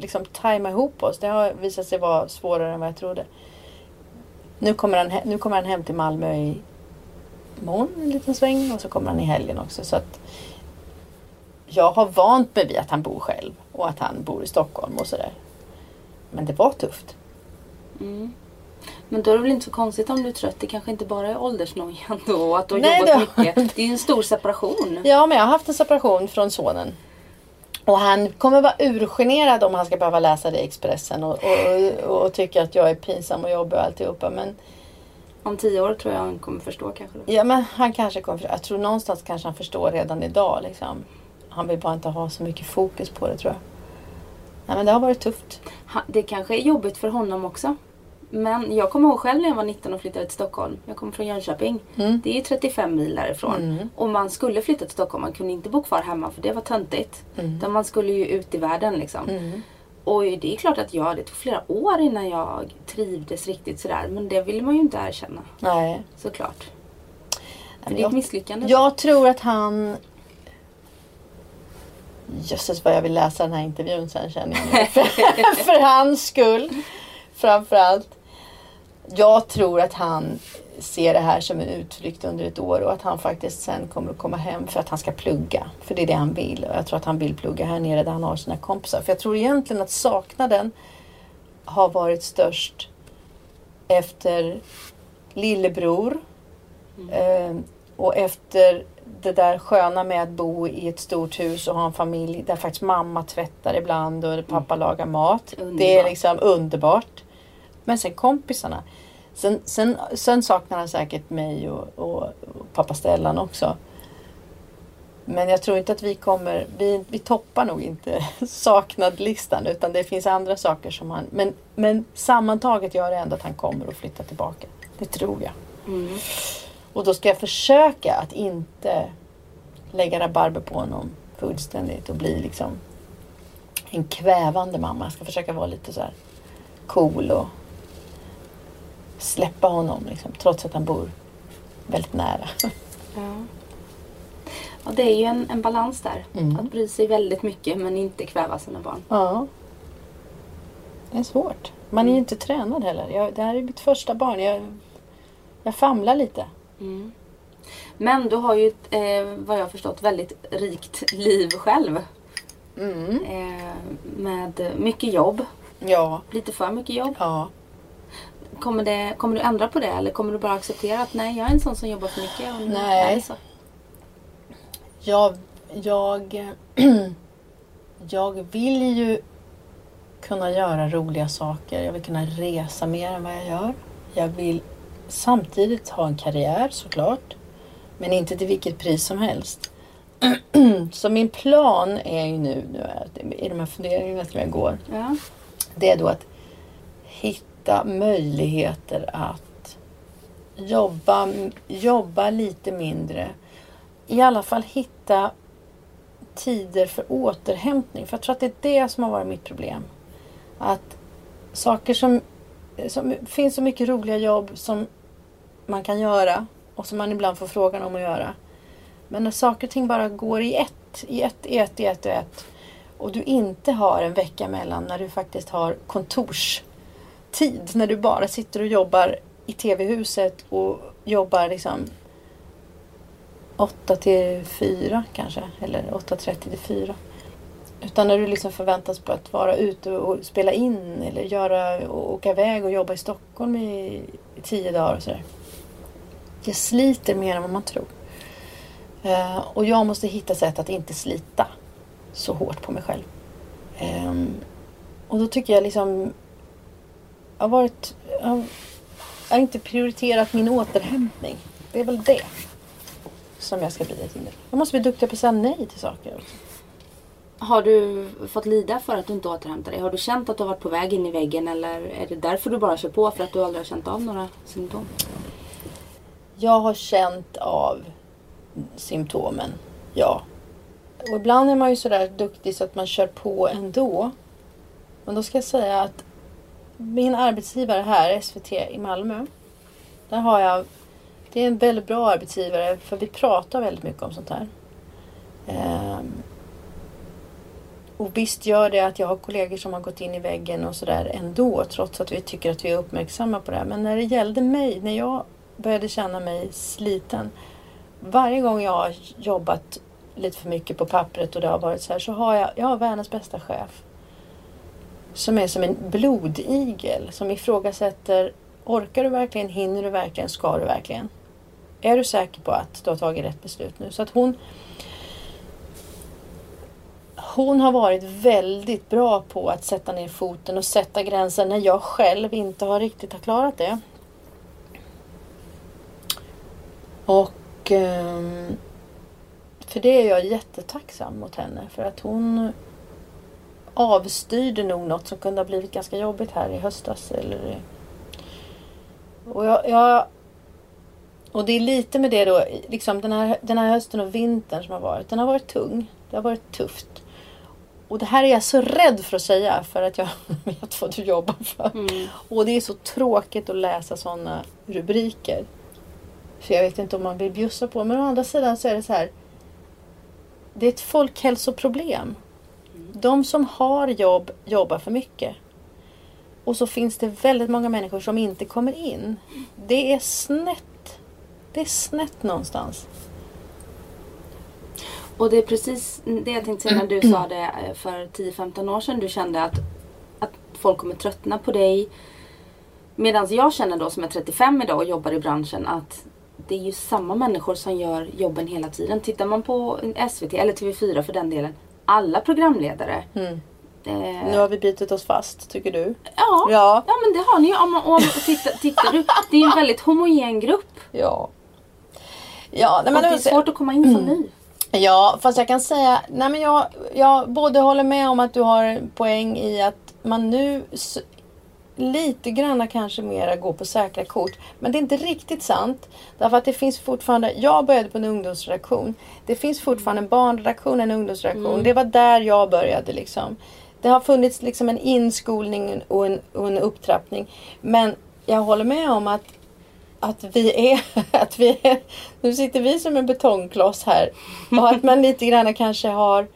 liksom tajma ihop oss. Det har visat sig vara svårare än vad jag trodde. Nu kommer han, nu kommer han hem till Malmö i morgon en liten sväng och så kommer han i helgen också. Så att jag har vant mig vid att han bor själv och att han bor i Stockholm och sådär. Men det var tufft. Mm. Men då är det väl inte så konstigt om du är trött. Det kanske inte bara är åldersnojan då och att du har Nej, jobbat det- mycket. Det är ju en stor separation. Ja, men jag har haft en separation från sonen. Och han kommer vara urgenerad om han ska behöva läsa det i Expressen och, och, och tycka att jag är pinsam och jobbig och alltihopa. Men, Om tio år tror jag han kommer förstå kanske. Då. ja, men han kanske kommer Jag tror någonstans kanske han förstår redan idag. Liksom. Han vill bara inte ha så mycket fokus på det tror jag. Nej, men det har varit tufft. Han- Det kanske är jobbigt för honom också. Men jag kommer ihåg själv när jag var 19 och flyttade till Stockholm. Jag kommer från Jönköping. Mm. Det är ju 35 mil därifrån. Och man skulle flytta till Stockholm. Man kunde inte bo kvar hemma för det var töntigt. Mm. Utan man skulle ju ut i världen liksom. Och det är klart att jag, det tog flera år innan jag trivdes riktigt sådär. Men det vill man ju inte erkänna. Nej. Såklart. För men det är ett jag- misslyckande. Jag tror att han... Jösses vad jag vill läsa den här intervjun sen känner jag för hans skull. Framförallt. Jag tror att han ser det här som en utflykt under ett år och att han faktiskt sen kommer att komma hem för att han ska plugga. För det är det han vill. Och jag tror att han vill plugga här nere där han har sina kompisar. För jag tror egentligen att saknaden har varit störst efter lillebror. Eh, och efter det där sköna med att bo i ett stort hus och ha en familj där faktiskt mamma tvättar ibland och pappa lagar mat. Det är liksom underbart. Men sen kompisarna. Sen, sen, sen saknar han säkert mig och, och, och pappa Stellan också. Men jag tror inte att vi kommer, vi, vi toppar nog inte saknadlistan utan det finns andra saker som han, men, men sammantaget gör det ändå att han kommer att flytta tillbaka. Det tror jag. Mm. Och då ska jag försöka att inte lägga rabarber på honom fullständigt och bli liksom en kvävande mamma. Jag ska försöka vara lite så här cool och släppa honom liksom, trots att han bor väldigt nära. Ja. ja, det är ju en, en balans där. Mm. Att bry sig väldigt mycket men inte kväva sina barn. Ja. Det är svårt. Man är ju inte tränad heller. Jag, det här är mitt första barn. Jag, jag famlar lite. Mm. Men du har ju ett, eh, vad jag har förstått, väldigt rikt liv själv. Mm. Eh, med mycket jobb. Ja. Lite för mycket jobb. Ja. Kommer, det, kommer du ändra på det eller kommer du bara acceptera att nej, jag är en sån som jobbar för mycket? Och Nej. är så. Jag, jag, jag vill ju kunna göra roliga saker. Jag vill kunna resa mer än vad jag gör. Jag vill samtidigt ha en karriär såklart. Men inte till vilket pris som helst. Så min plan är ju nu, nu är, i de här funderingarna som jag går. Ja. Det är då att hitta möjligheter att jobba, jobba lite mindre. I alla fall hitta tider för återhämtning. För jag tror att det är det som har varit mitt problem. Att saker som, som finns så mycket roliga jobb som man kan göra och som man ibland får frågan om att göra. Men när saker och ting bara går i ett, i ett, i ett, i ett, i ett och du inte har en vecka mellan när du faktiskt har kontors tid När du bara sitter och jobbar i TV-huset och jobbar liksom 8 till 4 kanske. Eller 8.30 till 4. Utan när du liksom förväntas på att vara ute och spela in eller göra, och åka iväg och jobba i Stockholm i, i tio dagar och sådär. Det sliter mer än vad man tror. Eh, och jag måste hitta sätt att inte slita så hårt på mig själv. Ehm, och då tycker jag liksom... Har varit... Jag har, inte prioriterat min återhämtning. Det är väl det som jag ska bli ett hinder. Jag måste bli duktig på att säga nej till saker. Också. Har du fått lida för att du inte återhämtar dig? Har du känt att du har varit på väg in i väggen eller är det därför du bara kör på för att du aldrig har känt av några symptom? Jag har känt av symptomen, ja. Och ibland är man ju sådär duktig så att man kör på ändå. Men då ska jag säga att min arbetsgivare här, SVT i Malmö. Där har jag, det är en väldigt bra arbetsgivare för vi pratar väldigt mycket om sånt här. Um, och visst gör det att jag har kollegor som har gått in i väggen och sådär ändå trots att vi tycker att vi är uppmärksamma på det här. Men när det gällde mig, när jag började känna mig sliten. Varje gång jag har jobbat lite för mycket på pappret och det har varit så här så har jag, jag har världens bästa chef. Som är som en blodigel som ifrågasätter Orkar du verkligen? Hinner du verkligen? Ska du verkligen? Är du säker på att du har tagit rätt beslut nu? Så att hon hon har varit väldigt bra på att sätta ner foten och sätta gränser när jag själv inte har riktigt har klarat det. Och ehm, för det är jag jättetacksam mot henne för att hon avstyrde nog något som kunde ha blivit ganska jobbigt här i höstas eller Och, jag, jag, och det är lite med det då, liksom den här, den här hösten och vintern som har varit. Den har varit tung. Det har varit tufft. Och det här är jag så rädd för att säga för att jag vet vad du jobbar för. Mm. Och det är så tråkigt att läsa sådana rubriker. För jag vet inte om man vill bjussa på. Men å andra sidan så är det så här. Det är ett folkhälsoproblem. De som har jobb jobbar för mycket. Och så finns det väldigt många människor som inte kommer in. Det är snett. Det är snett någonstans. Och det är precis det jag tänkte säga när du sa det eh, för 10-15 år sedan. Du kände att, att folk kommer tröttna på dig. Medan jag känner då som är 35 idag och jobbar i branschen att det är ju samma människor som gör jobben hela tiden. Tittar man på SVT eller TV4 för den delen. Alla programledare. Mm. Eh, Nu har vi bitit oss fast, tycker du? ja, Ja. ja, men det har ni ju. Om, man- om, tittar, tittar du. Det är en väldigt homogen grupp. Ja. Ja, nej, och men det är det svårt att komma in som ny. Ja, fast jag kan säga, nej men jag, jag både håller med om att du har poäng i att man nu lite grann kanske mera går på säkra kort. Men det är inte riktigt sant. Därför att det finns fortfarande, jag började på en ungdomsredaktion. Det finns fortfarande en barnredaktion, en ungdomsredaktion. Det var där jag började liksom. Det har funnits liksom en inskolning och en, och en upptrappning. Men jag håller med om att att vi är, att vi är, nu sitter vi som en betongkloss här. Och att man lite grann kanske har,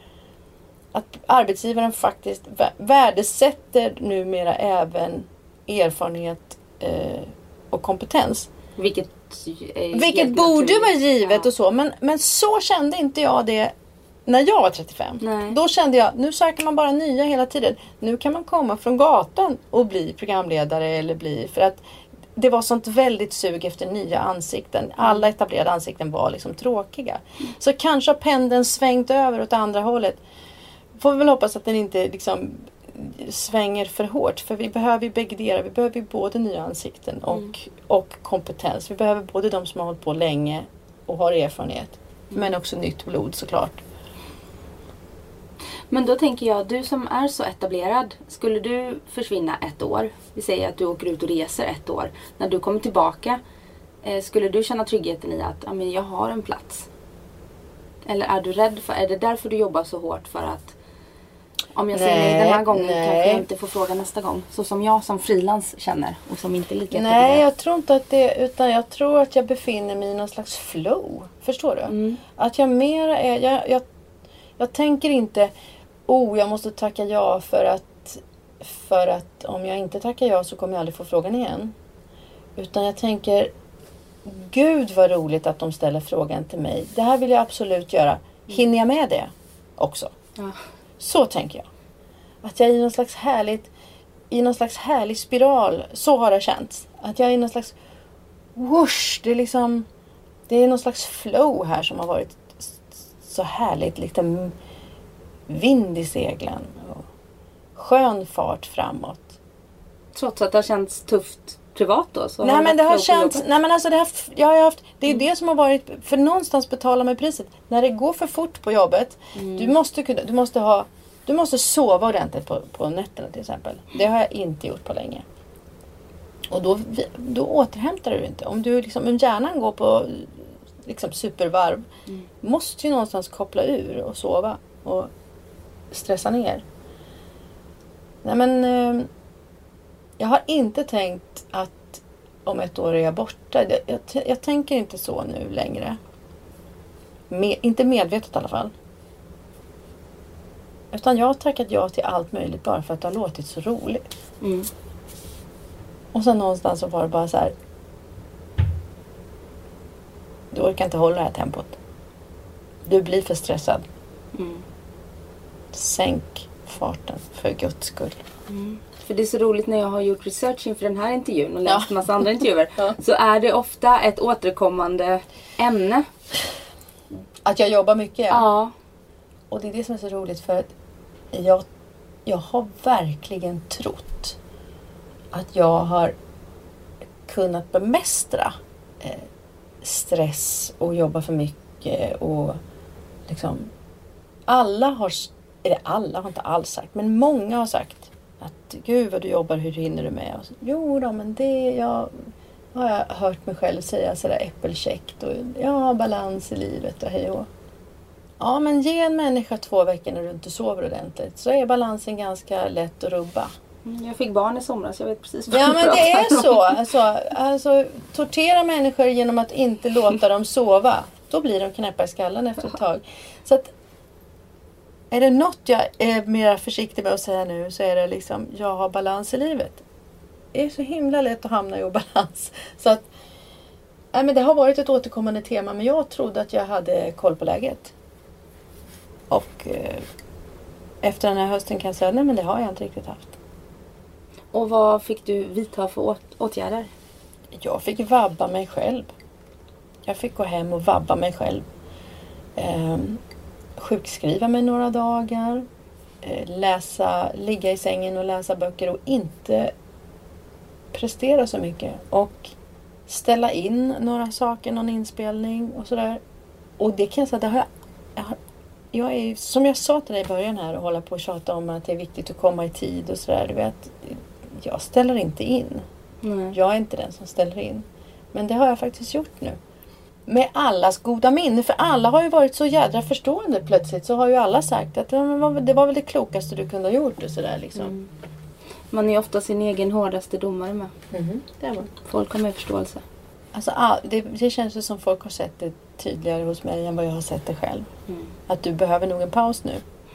att arbetsgivaren faktiskt vä- värdesätter numera även erfarenhet eh, och kompetens. Vilket, Vilket borde vara givet Ja. och så. Men, men så kände inte jag det när jag var 35. Nej. Då kände jag, nu söker man bara nya hela tiden. Nu kan man komma från gatan och bli programledare eller bli... För att det var sånt väldigt sug efter nya ansikten. Alla etablerade ansikten var liksom tråkiga. Så kanske har pendeln svängt över åt andra hållet. Får vi väl hoppas att den inte liksom svänger för hårt. För vi behöver ju bäggedera. Vi behöver ju både nya ansikten och, och kompetens. Vi behöver både de som har hållit på länge och har erfarenhet. Men också nytt blod såklart. Men då tänker jag, du som är så etablerad, skulle du försvinna ett år, vi säger att du åker ut och reser ett år, när du kommer tillbaka, eh, skulle du känna tryggheten i att ja, men jag har en plats? Eller är du rädd för, är det därför du jobbar så hårt för att om jag säger nej, den här gången nej. kanske jag inte får fråga nästa gång. Så som jag som frilans känner och som inte är lika Nej, jag tror inte att det utan jag tror att jag befinner mig i någon slags flow. Förstår du? Mm. Att jag mera är, jag, jag, jag tänker inte, oh jag måste tacka ja för att, för att om jag inte tackar ja så kommer jag aldrig få frågan igen. Utan jag tänker, gud vad roligt att de ställer frågan till mig. Det här vill jag absolut göra. Hinner jag med det också? Ja. Så tänker jag. Att jag är i någon slags härligt i någon slags härlig spiral. Så har det känts. Att jag är i någon slags whoosh. Det är liksom det är någon slags flow här som har varit så härligt. Liksom vind i seglen. Och skön fart framåt. Trots att det har känts tufft privat då? Så nej men det har känts, nej men alltså det har, jag har haft, det är det som har varit, för någonstans betalar man priset. När det går för fort på jobbet, du måste kunna, du måste ha, du måste sova ordentligt på, på nätterna till exempel. Det har jag inte gjort på länge. Och då, då återhämtar du inte. Om du liksom, om hjärnan går på liksom supervarv, måste ju någonstans koppla ur och sova och stressa ner. Nej men, eh, jag har inte tänkt att om ett år är jag borta. Jag, jag, jag tänker inte så nu längre. Me, inte medvetet i alla fall. Utan jag har tackat ja till allt möjligt bara för att det har låtit så roligt. Mm. Och sen någonstans så var det bara så här. Du orkar inte hålla det här tempot. Du blir för stressad. Mm. Sänk farten för guds skull. För det är så roligt när jag har gjort research inför den här intervjun och läst Ja. massa andra intervjuer. Ja. Så är det ofta ett återkommande ämne. Att jag jobbar mycket. Ja. Och det är det som är så roligt för jag, jag har verkligen trott att jag har kunnat bemästra eh, stress och jobba för mycket och liksom alla har, eller alla har inte alls sagt, men många har sagt att gud vad du jobbar, hur hinner du med? Och så, jo då, men det, jag, har jag hört mig själv säga sådär äppelkäckt och har balans i livet och hej och Ja, men ge en människa två veckor när du inte sover ordentligt så är balansen ganska lätt att rubba. Mm, jag fick barn i somras, jag vet precis vad Ja du men det är så. Alltså, alltså, tortera människor genom att inte låta dem sova. Då blir de knäppa i skallen efter ett tag. Så att, är det något jag är mer försiktig med att säga nu så är det liksom jag har balans i livet. Det är så himla lätt att hamna i obalans. Så att, nej, men det har varit ett återkommande tema men jag trodde att jag hade koll på läget. Och eh, efter den här hösten kan jag säga nej men det har jag inte riktigt haft. Och vad fick du vidta för åt- åtgärder? Jag fick vabba mig själv. Jag fick gå hem och vabba mig själv. Ehm, sjukskriva mig några dagar. Eh, läsa, ligga i sängen och läsa böcker och inte prestera så mycket. Och ställa in några saker, någon inspelning och sådär. Och det kan jag säga, det har jag, jag, har, jag är, som jag sa till dig i början här och hålla på och tjata om att det är viktigt att komma i tid och sådär. Du vet, jag ställer inte in. Nej. Jag är inte den som ställer in. Men det har jag faktiskt gjort nu. Med allas goda minne. För alla har ju varit så jädra förstående plötsligt. Så har ju alla sagt att "Ja, men vad- det var väl det klokaste du kunde ha gjort. Och sådär liksom. Mm. Man är ofta sin egen hårdaste domare med. Mhm, det är man. Folk har mer förståelse. Alltså, all, det, det känns ju som folk har sett det tydligare hos mig än vad jag har sett det själv. Mm. Att du behöver nog en paus nu.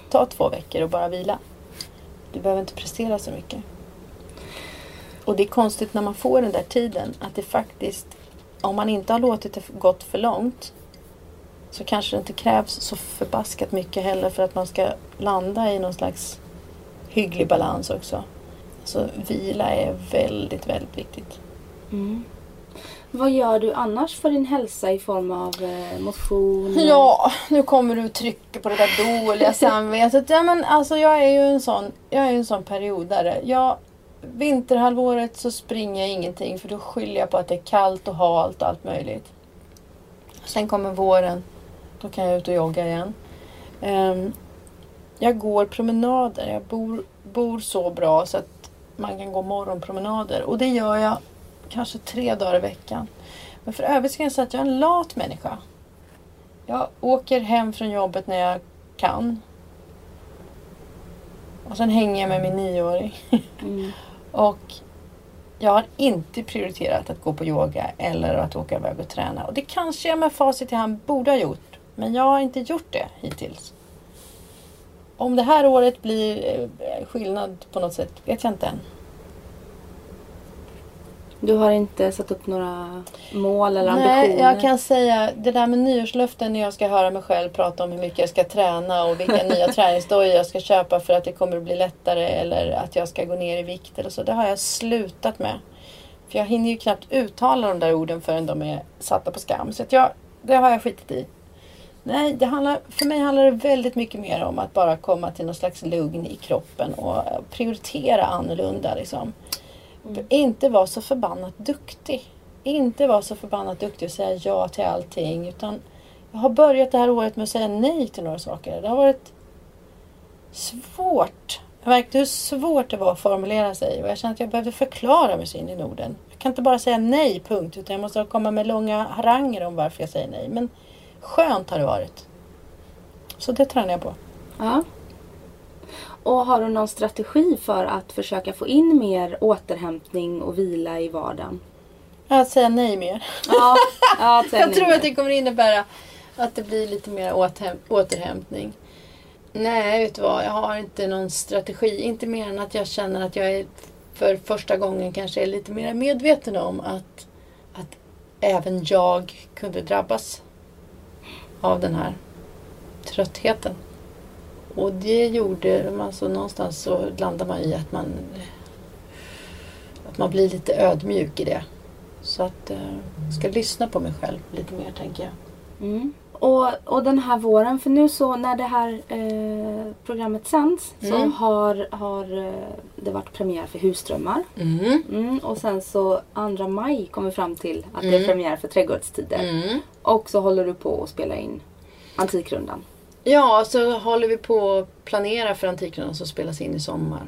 Ta två veckor och bara vila. Du behöver inte prestera så mycket. Och det är konstigt när man får den där tiden att det faktiskt, om man inte har låtit det gått för långt så kanske det inte krävs så förbaskat mycket heller för att man ska landa i någon slags hygglig balans också. Så vila är väldigt, väldigt viktigt. Mm. Vad gör du annars för din hälsa i form av eh, motion? Ja, nu kommer du trycka på det där dåliga samvetet. Ja, men alltså, jag är ju en sån, jag är en sån periodare. Jag, vinterhalvåret så springer jag ingenting för då skyller jag på att det är kallt och halt och allt möjligt. Sen kommer våren. Då kan jag ut och jogga igen. Ehm, jag går promenader. Jag bor, bor så bra så att man kan gå morgonpromenader. Och det gör jag kanske tre dagar i veckan. Men för övrigt ska jag säga att jag är en lat människa. Jag åker hem från jobbet när jag kan. Och sen hänger jag med min nioåring. Mm. Och jag har inte prioriterat att gå på yoga eller att åka iväg och träna. Och det kanske jag med facit i hand borde ha gjort. Men jag har inte gjort det hittills. Om det här året blir eh, skillnad på något sätt vet jag inte än. Du har inte satt upp några mål eller ambitioner? Nej, jag kan säga det där med nyårslöften när jag ska höra mig själv prata om hur mycket jag ska träna och vilka nya träningsdojor jag ska köpa för att det kommer att bli lättare eller att jag ska gå ner i vikt eller så. Det har jag slutat med. För jag hinner ju knappt uttala de där orden förrän de är satta på skam. Så att jag, det har jag skitit i. Nej, det handlar, för mig handlar det väldigt mycket mer om att bara komma till någon slags lugn i kroppen och prioritera annorlunda. Liksom. Inte vara så förbannat duktig. Inte vara så förbannat duktig och säga ja till allting. Utan jag har börjat det här året med att säga nej till några saker. Det har varit svårt. Jag märkte hur svårt det var att formulera sig. Och jag kände att jag behövde förklara mig så in i Norden. Jag kan inte bara säga nej, punkt. Utan jag måste komma med långa haranger om varför jag säger nej. Men skönt har det varit. Så det tränar jag på. Ja. Och har du någon strategi för att försöka få in mer återhämtning och vila i vardagen? Att säga nej mer. Ja, ja Jag tror att det kommer innebära att det blir lite mer återhäm- återhämtning. Nej, vet du vad? Jag har inte någon strategi. Inte mer än att jag känner att jag är för första gången kanske är lite mer medveten om att, att även jag kunde drabbas av den här tröttheten. Och det gjorde, alltså någonstans så landar man i att man att man blir lite ödmjuk i det. Så att eh, jag ska lyssna på mig själv lite mer tänker jag. Mm. Och, och den här våren, för nu så när det här eh, programmet sänds så Mm. har, har eh, det varit premiär för Husdrömmar. Mm. Mm, och sen så 2 maj kommer fram till att det är Mm. premiär för Trädgårdstider. Mm. Och så håller du på att spela in Antikrundan. Ja, så håller vi på att planera för Antikrundan som spelas in i sommar.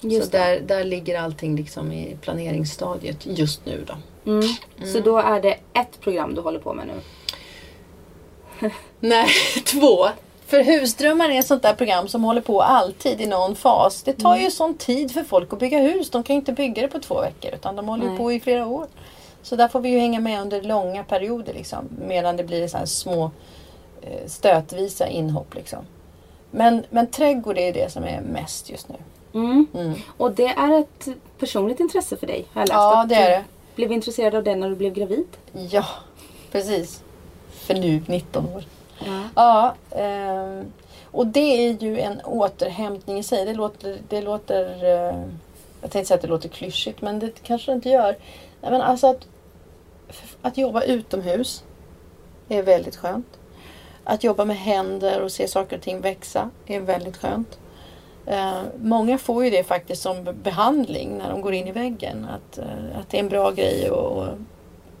Just så där, där ligger allting liksom i planeringsstadiet just nu då. Mm. Så då är det ett program du håller på med nu? Nej, två. För Husdrömmar är ett sånt där program som håller på alltid i någon fas. Det tar ju sån tid för folk att bygga hus. De kan ju inte bygga det på två veckor utan de håller Nej. på i flera år. Så där får vi ju hänga med under långa perioder liksom. Medan det blir så små stötvisa inhopp liksom. Men, men trädgård är det som är mest just nu. Mm. Mm. Och det är ett personligt intresse för dig har jag läst. Ja, det är det. Du blev intresserad av det när du blev gravid. Ja, precis. För nu 19 år. Ja. Ja, ehm, och det är ju en återhämtning i sig. Det låter, det låter eh, jag tänkte säga att det låter klyschigt men det kanske det inte gör. Nej, men alltså att, att jobba utomhus är väldigt skönt. Att jobba med händer och se saker och ting växa är väldigt skönt. Eh, många får ju det faktiskt som behandling när de går in i väggen. Att, eh, att det är en bra grej att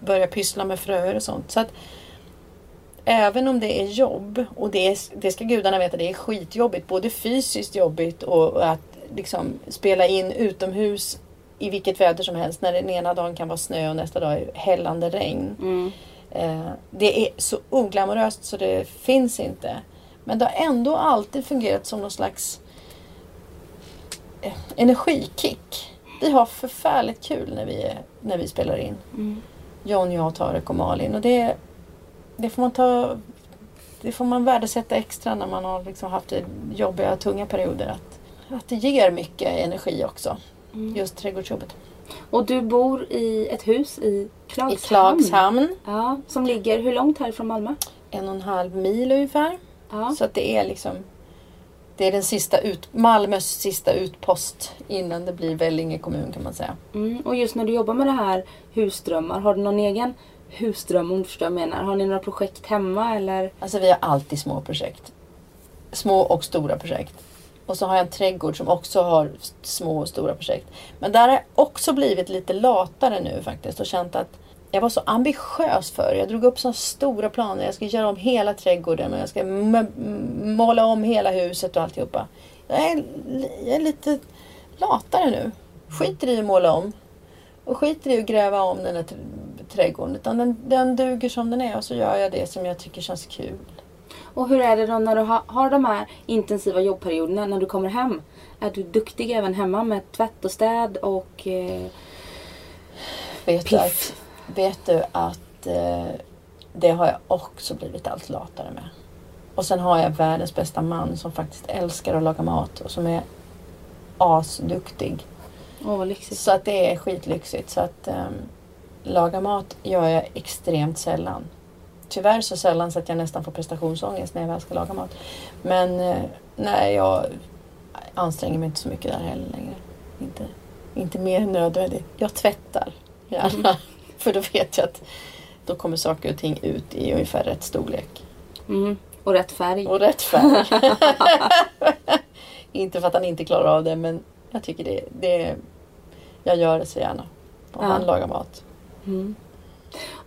börja pyssla med fröer och sånt. Så att, även om det är jobb och det, är, det ska gudarna veta, det är skitjobbigt. Både fysiskt jobbigt och, och att liksom spela in utomhus i vilket väder som helst. När den ena dagen kan vara snö och nästa dag är hällande regn. Mm. Eh, det är så oglamoröst så det finns inte. Men det har ändå alltid fungerat som någon slags eh, energikick. Vi har förfärligt kul när vi, är, när vi spelar in. Mm. John, jag, Tarek och Malin. Och det, det får man ta det får man värdesätta extra när man har liksom haft jobbiga, tunga perioder. Att, att det ger mycket energi också. Mm. Just trädgårdsjobbet. Och du bor i ett hus i I Klagshamn. Klagshamn. Ja, som ligger hur långt härifrån Malmö? En och en halv mil ungefär. Ja. Så att det är liksom det är den sista ut, Malmös sista utpost innan det blir Vellinge kommun kan man säga. Mm. Och just när du jobbar med det här husdrömmar, har du någon egen husdröm om du förstår vad jag menar? Har ni några projekt hemma eller? Alltså vi har alltid små projekt. Små och stora projekt. Och så har jag en trädgård som också har små och stora projekt. Men där har jag också blivit lite latare nu faktiskt och känt att jag var så ambitiös för Jag drog upp så stora planer. Jag ska göra om hela trädgården och jag ska måla om hela huset och alltihopa. Jag är, jag är lite latare nu. Skiter i att måla om. Och skiter i att gräva om den här trädgården. Utan den, den duger som den är och så gör jag det som jag tycker känns kul. Och hur är det då när du ha, har de här intensiva jobbperioderna när du kommer hem? Är du duktig även hemma med tvätt och städ och... Eh, Vet du Piff. att, vet du att eh, det har jag också blivit allt latare med. Och sen har jag världens bästa man som faktiskt älskar att laga mat och som är asduktig. åh lyxigt. Så att det är skitlyxigt. Så att ehm, laga mat gör jag extremt sällan. Tyvärr så sällan så att jag nästan får prestationsångest när jag väl ska laga mat. Men eh, nej, jag anstränger mig inte så mycket där heller längre. Inte, inte mer än nödvändigt. Jag tvättar gärna. För då vet jag att då kommer saker och ting ut i ungefär rätt storlek. Mm. Och rätt färg. Och rätt färg. inte för att han inte klarar av det men jag tycker det, det jag gör det så gärna. Och Ja. han lagar mat. Mm.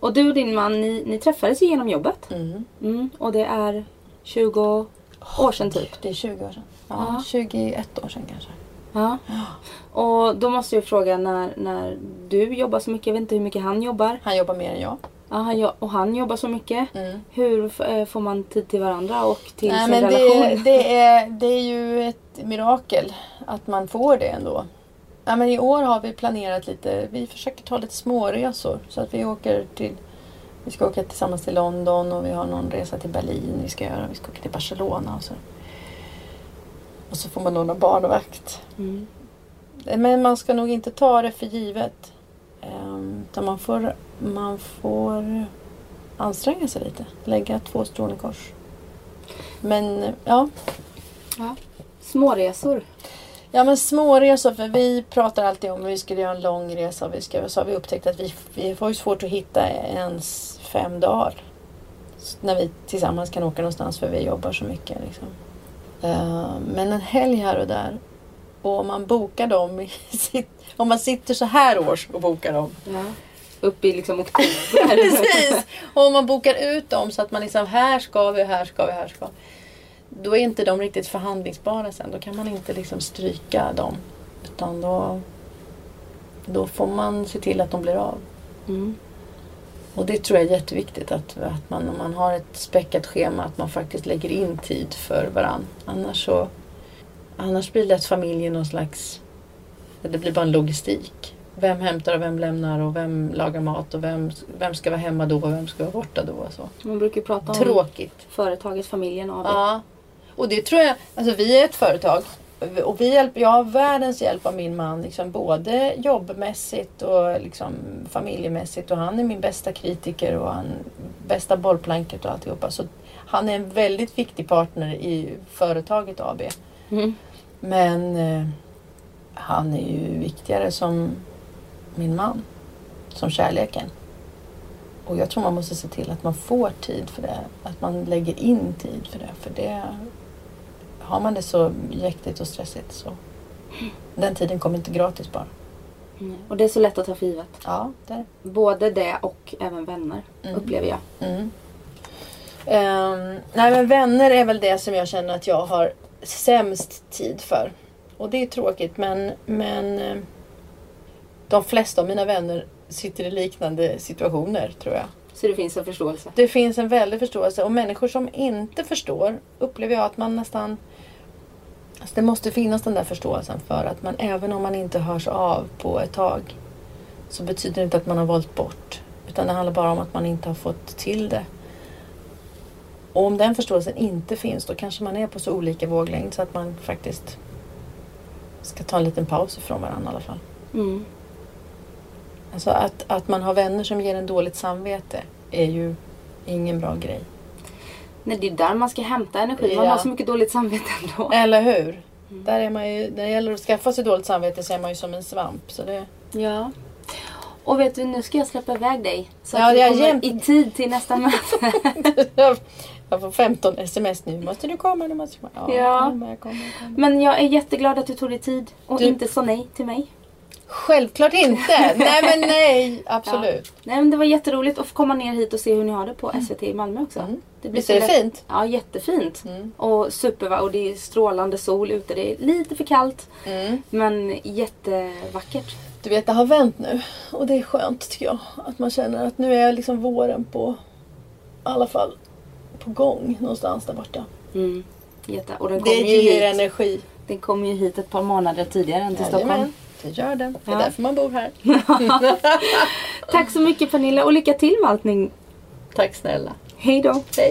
Och du och din man, ni, ni träffades ju genom jobbet. Mm. Mm. Och det är 20 år sedan typ. Det är 20 år sedan. Ja, Ja. 21 år sedan kanske. Ja. Och då måste jag fråga när, när du jobbar så mycket, jag vet inte hur mycket han jobbar. Han jobbar mer än jag. Ja, han, och han jobbar så mycket. Mm. Hur eh, får man tid till varandra och till Nej, sin men relation? det, det, är, det är ju ett mirakel att man får det ändå. Ja, men I år har vi planerat lite, vi försöker ta lite småresor. Så att vi åker till, vi ska åka tillsammans till London och vi har någon resa till Berlin vi ska göra. Vi ska åka till Barcelona och så. Och så får man låna barnvakt. Mm. Men man ska nog inte ta det för givet. Ehm, Utan man får, man får anstränga sig lite. Lägga två strån i kors. Men ja, Ja. Småresor. Ja men småresor. För vi pratar alltid om att vi skulle göra en lång resa. Vi ska, så har vi upptäckt att vi, vi får ju svårt att hitta ens fem dagar. När vi tillsammans kan åka någonstans för vi jobbar så mycket. Liksom. Ehm, Men en helg här och där. Och om man bokar dem, sitt, om man sitter så här års och bokar dem. Ja. Upp i liksom oktober. Precis! Och om man bokar ut dem så att man liksom här ska vi, här ska vi, här ska Då är inte de riktigt förhandlingsbara sen. Då kan man inte liksom stryka dem. Utan då, då får man se till att de blir av. Mm. Och det tror jag är jätteviktigt att, att man om man har ett späckat schema att man faktiskt lägger in tid för varann. Annars så Annars blir lätt familjen någon slags Det blir bara en logistik. Vem hämtar och vem lämnar och vem lagar mat och vem, vem ska vara hemma då och vem ska vara borta då och så. Man brukar ju prata om Tråkigt. företaget, familjen AB. Ja. Och det tror jag, alltså vi är ett företag och vi hjälper, jag har världens hjälp av min man, liksom både jobbmässigt och liksom familjemässigt. Och han är min bästa kritiker och han bästa bollplanket och alltihopa. Så han är en väldigt viktig partner i företaget AB. Mm. Men eh, han är ju viktigare som min man, som kärleken. Och jag tror man måste se till att man får tid för det. Att man lägger in tid för det. För det har man det så jäktigt och stressigt så den tiden kommer inte gratis bara. Mm. Och det är så lätt att ta för givet. Ja, det är. Både det och även vänner Mm. upplever jag. Mm. Ehm, nej men vänner är väl det som jag känner att jag har sämst tid för. Och det är tråkigt men, men eh, de flesta av mina vänner sitter i liknande situationer tror jag. Så det finns en förståelse. Det finns en väldig förståelse och människor som inte förstår upplever jag att man nästan alltså Det måste finnas den där förståelsen för att man även om man inte hörs av på ett tag så betyder det inte att man har valt bort. Utan det handlar bara om att man inte har fått till det. Och om den förståelsen inte finns då kanske man är på så olika våglängd så att man faktiskt ska ta en liten paus ifrån varandra i alla fall. Mm. Alltså att, att man har vänner som ger en dåligt samvete är ju ingen bra grej. Nej, det är där man ska hämta energi. Man Ja. har så mycket dåligt samvete ändå. Eller hur? Där är man ju, när det gäller att skaffa sig dåligt samvete så är man ju som en svamp. Så det, Ja. Och vet du, nu ska jag släppa iväg dig. Så Ja, att du kommer jämt- i tid till nästa möte. jag får 15 sms nu. Måste du komma? Nu måste du komma. Ja. jag kommer, jag kommer. Men jag är jätteglad att du tog dig tid och Du- inte sa nej till mig. Självklart inte! nej men nej, absolut. Nej men det var jätteroligt att få komma ner hit och se hur ni har det på SVT i Malmö också. Mm. Det Visst så är det lätt- fint? Ja, jättefint. Mm. Och super och det är strålande sol ute. Det är lite för kallt Mm. men jättevackert. Du vet, det har vänt nu. Och det är skönt tycker jag. Att man känner att nu är liksom våren på, i alla fall, på gång någonstans där borta. Mm. Jätte. Och den Det kommer ger hit. energi. Den kom ju hit ett par månader tidigare än till Stockholm. Det gör den. Det är Ja. därför man bor här. Tack så mycket Pernilla och lycka till med allting. Tack snälla. Hej då. Hej.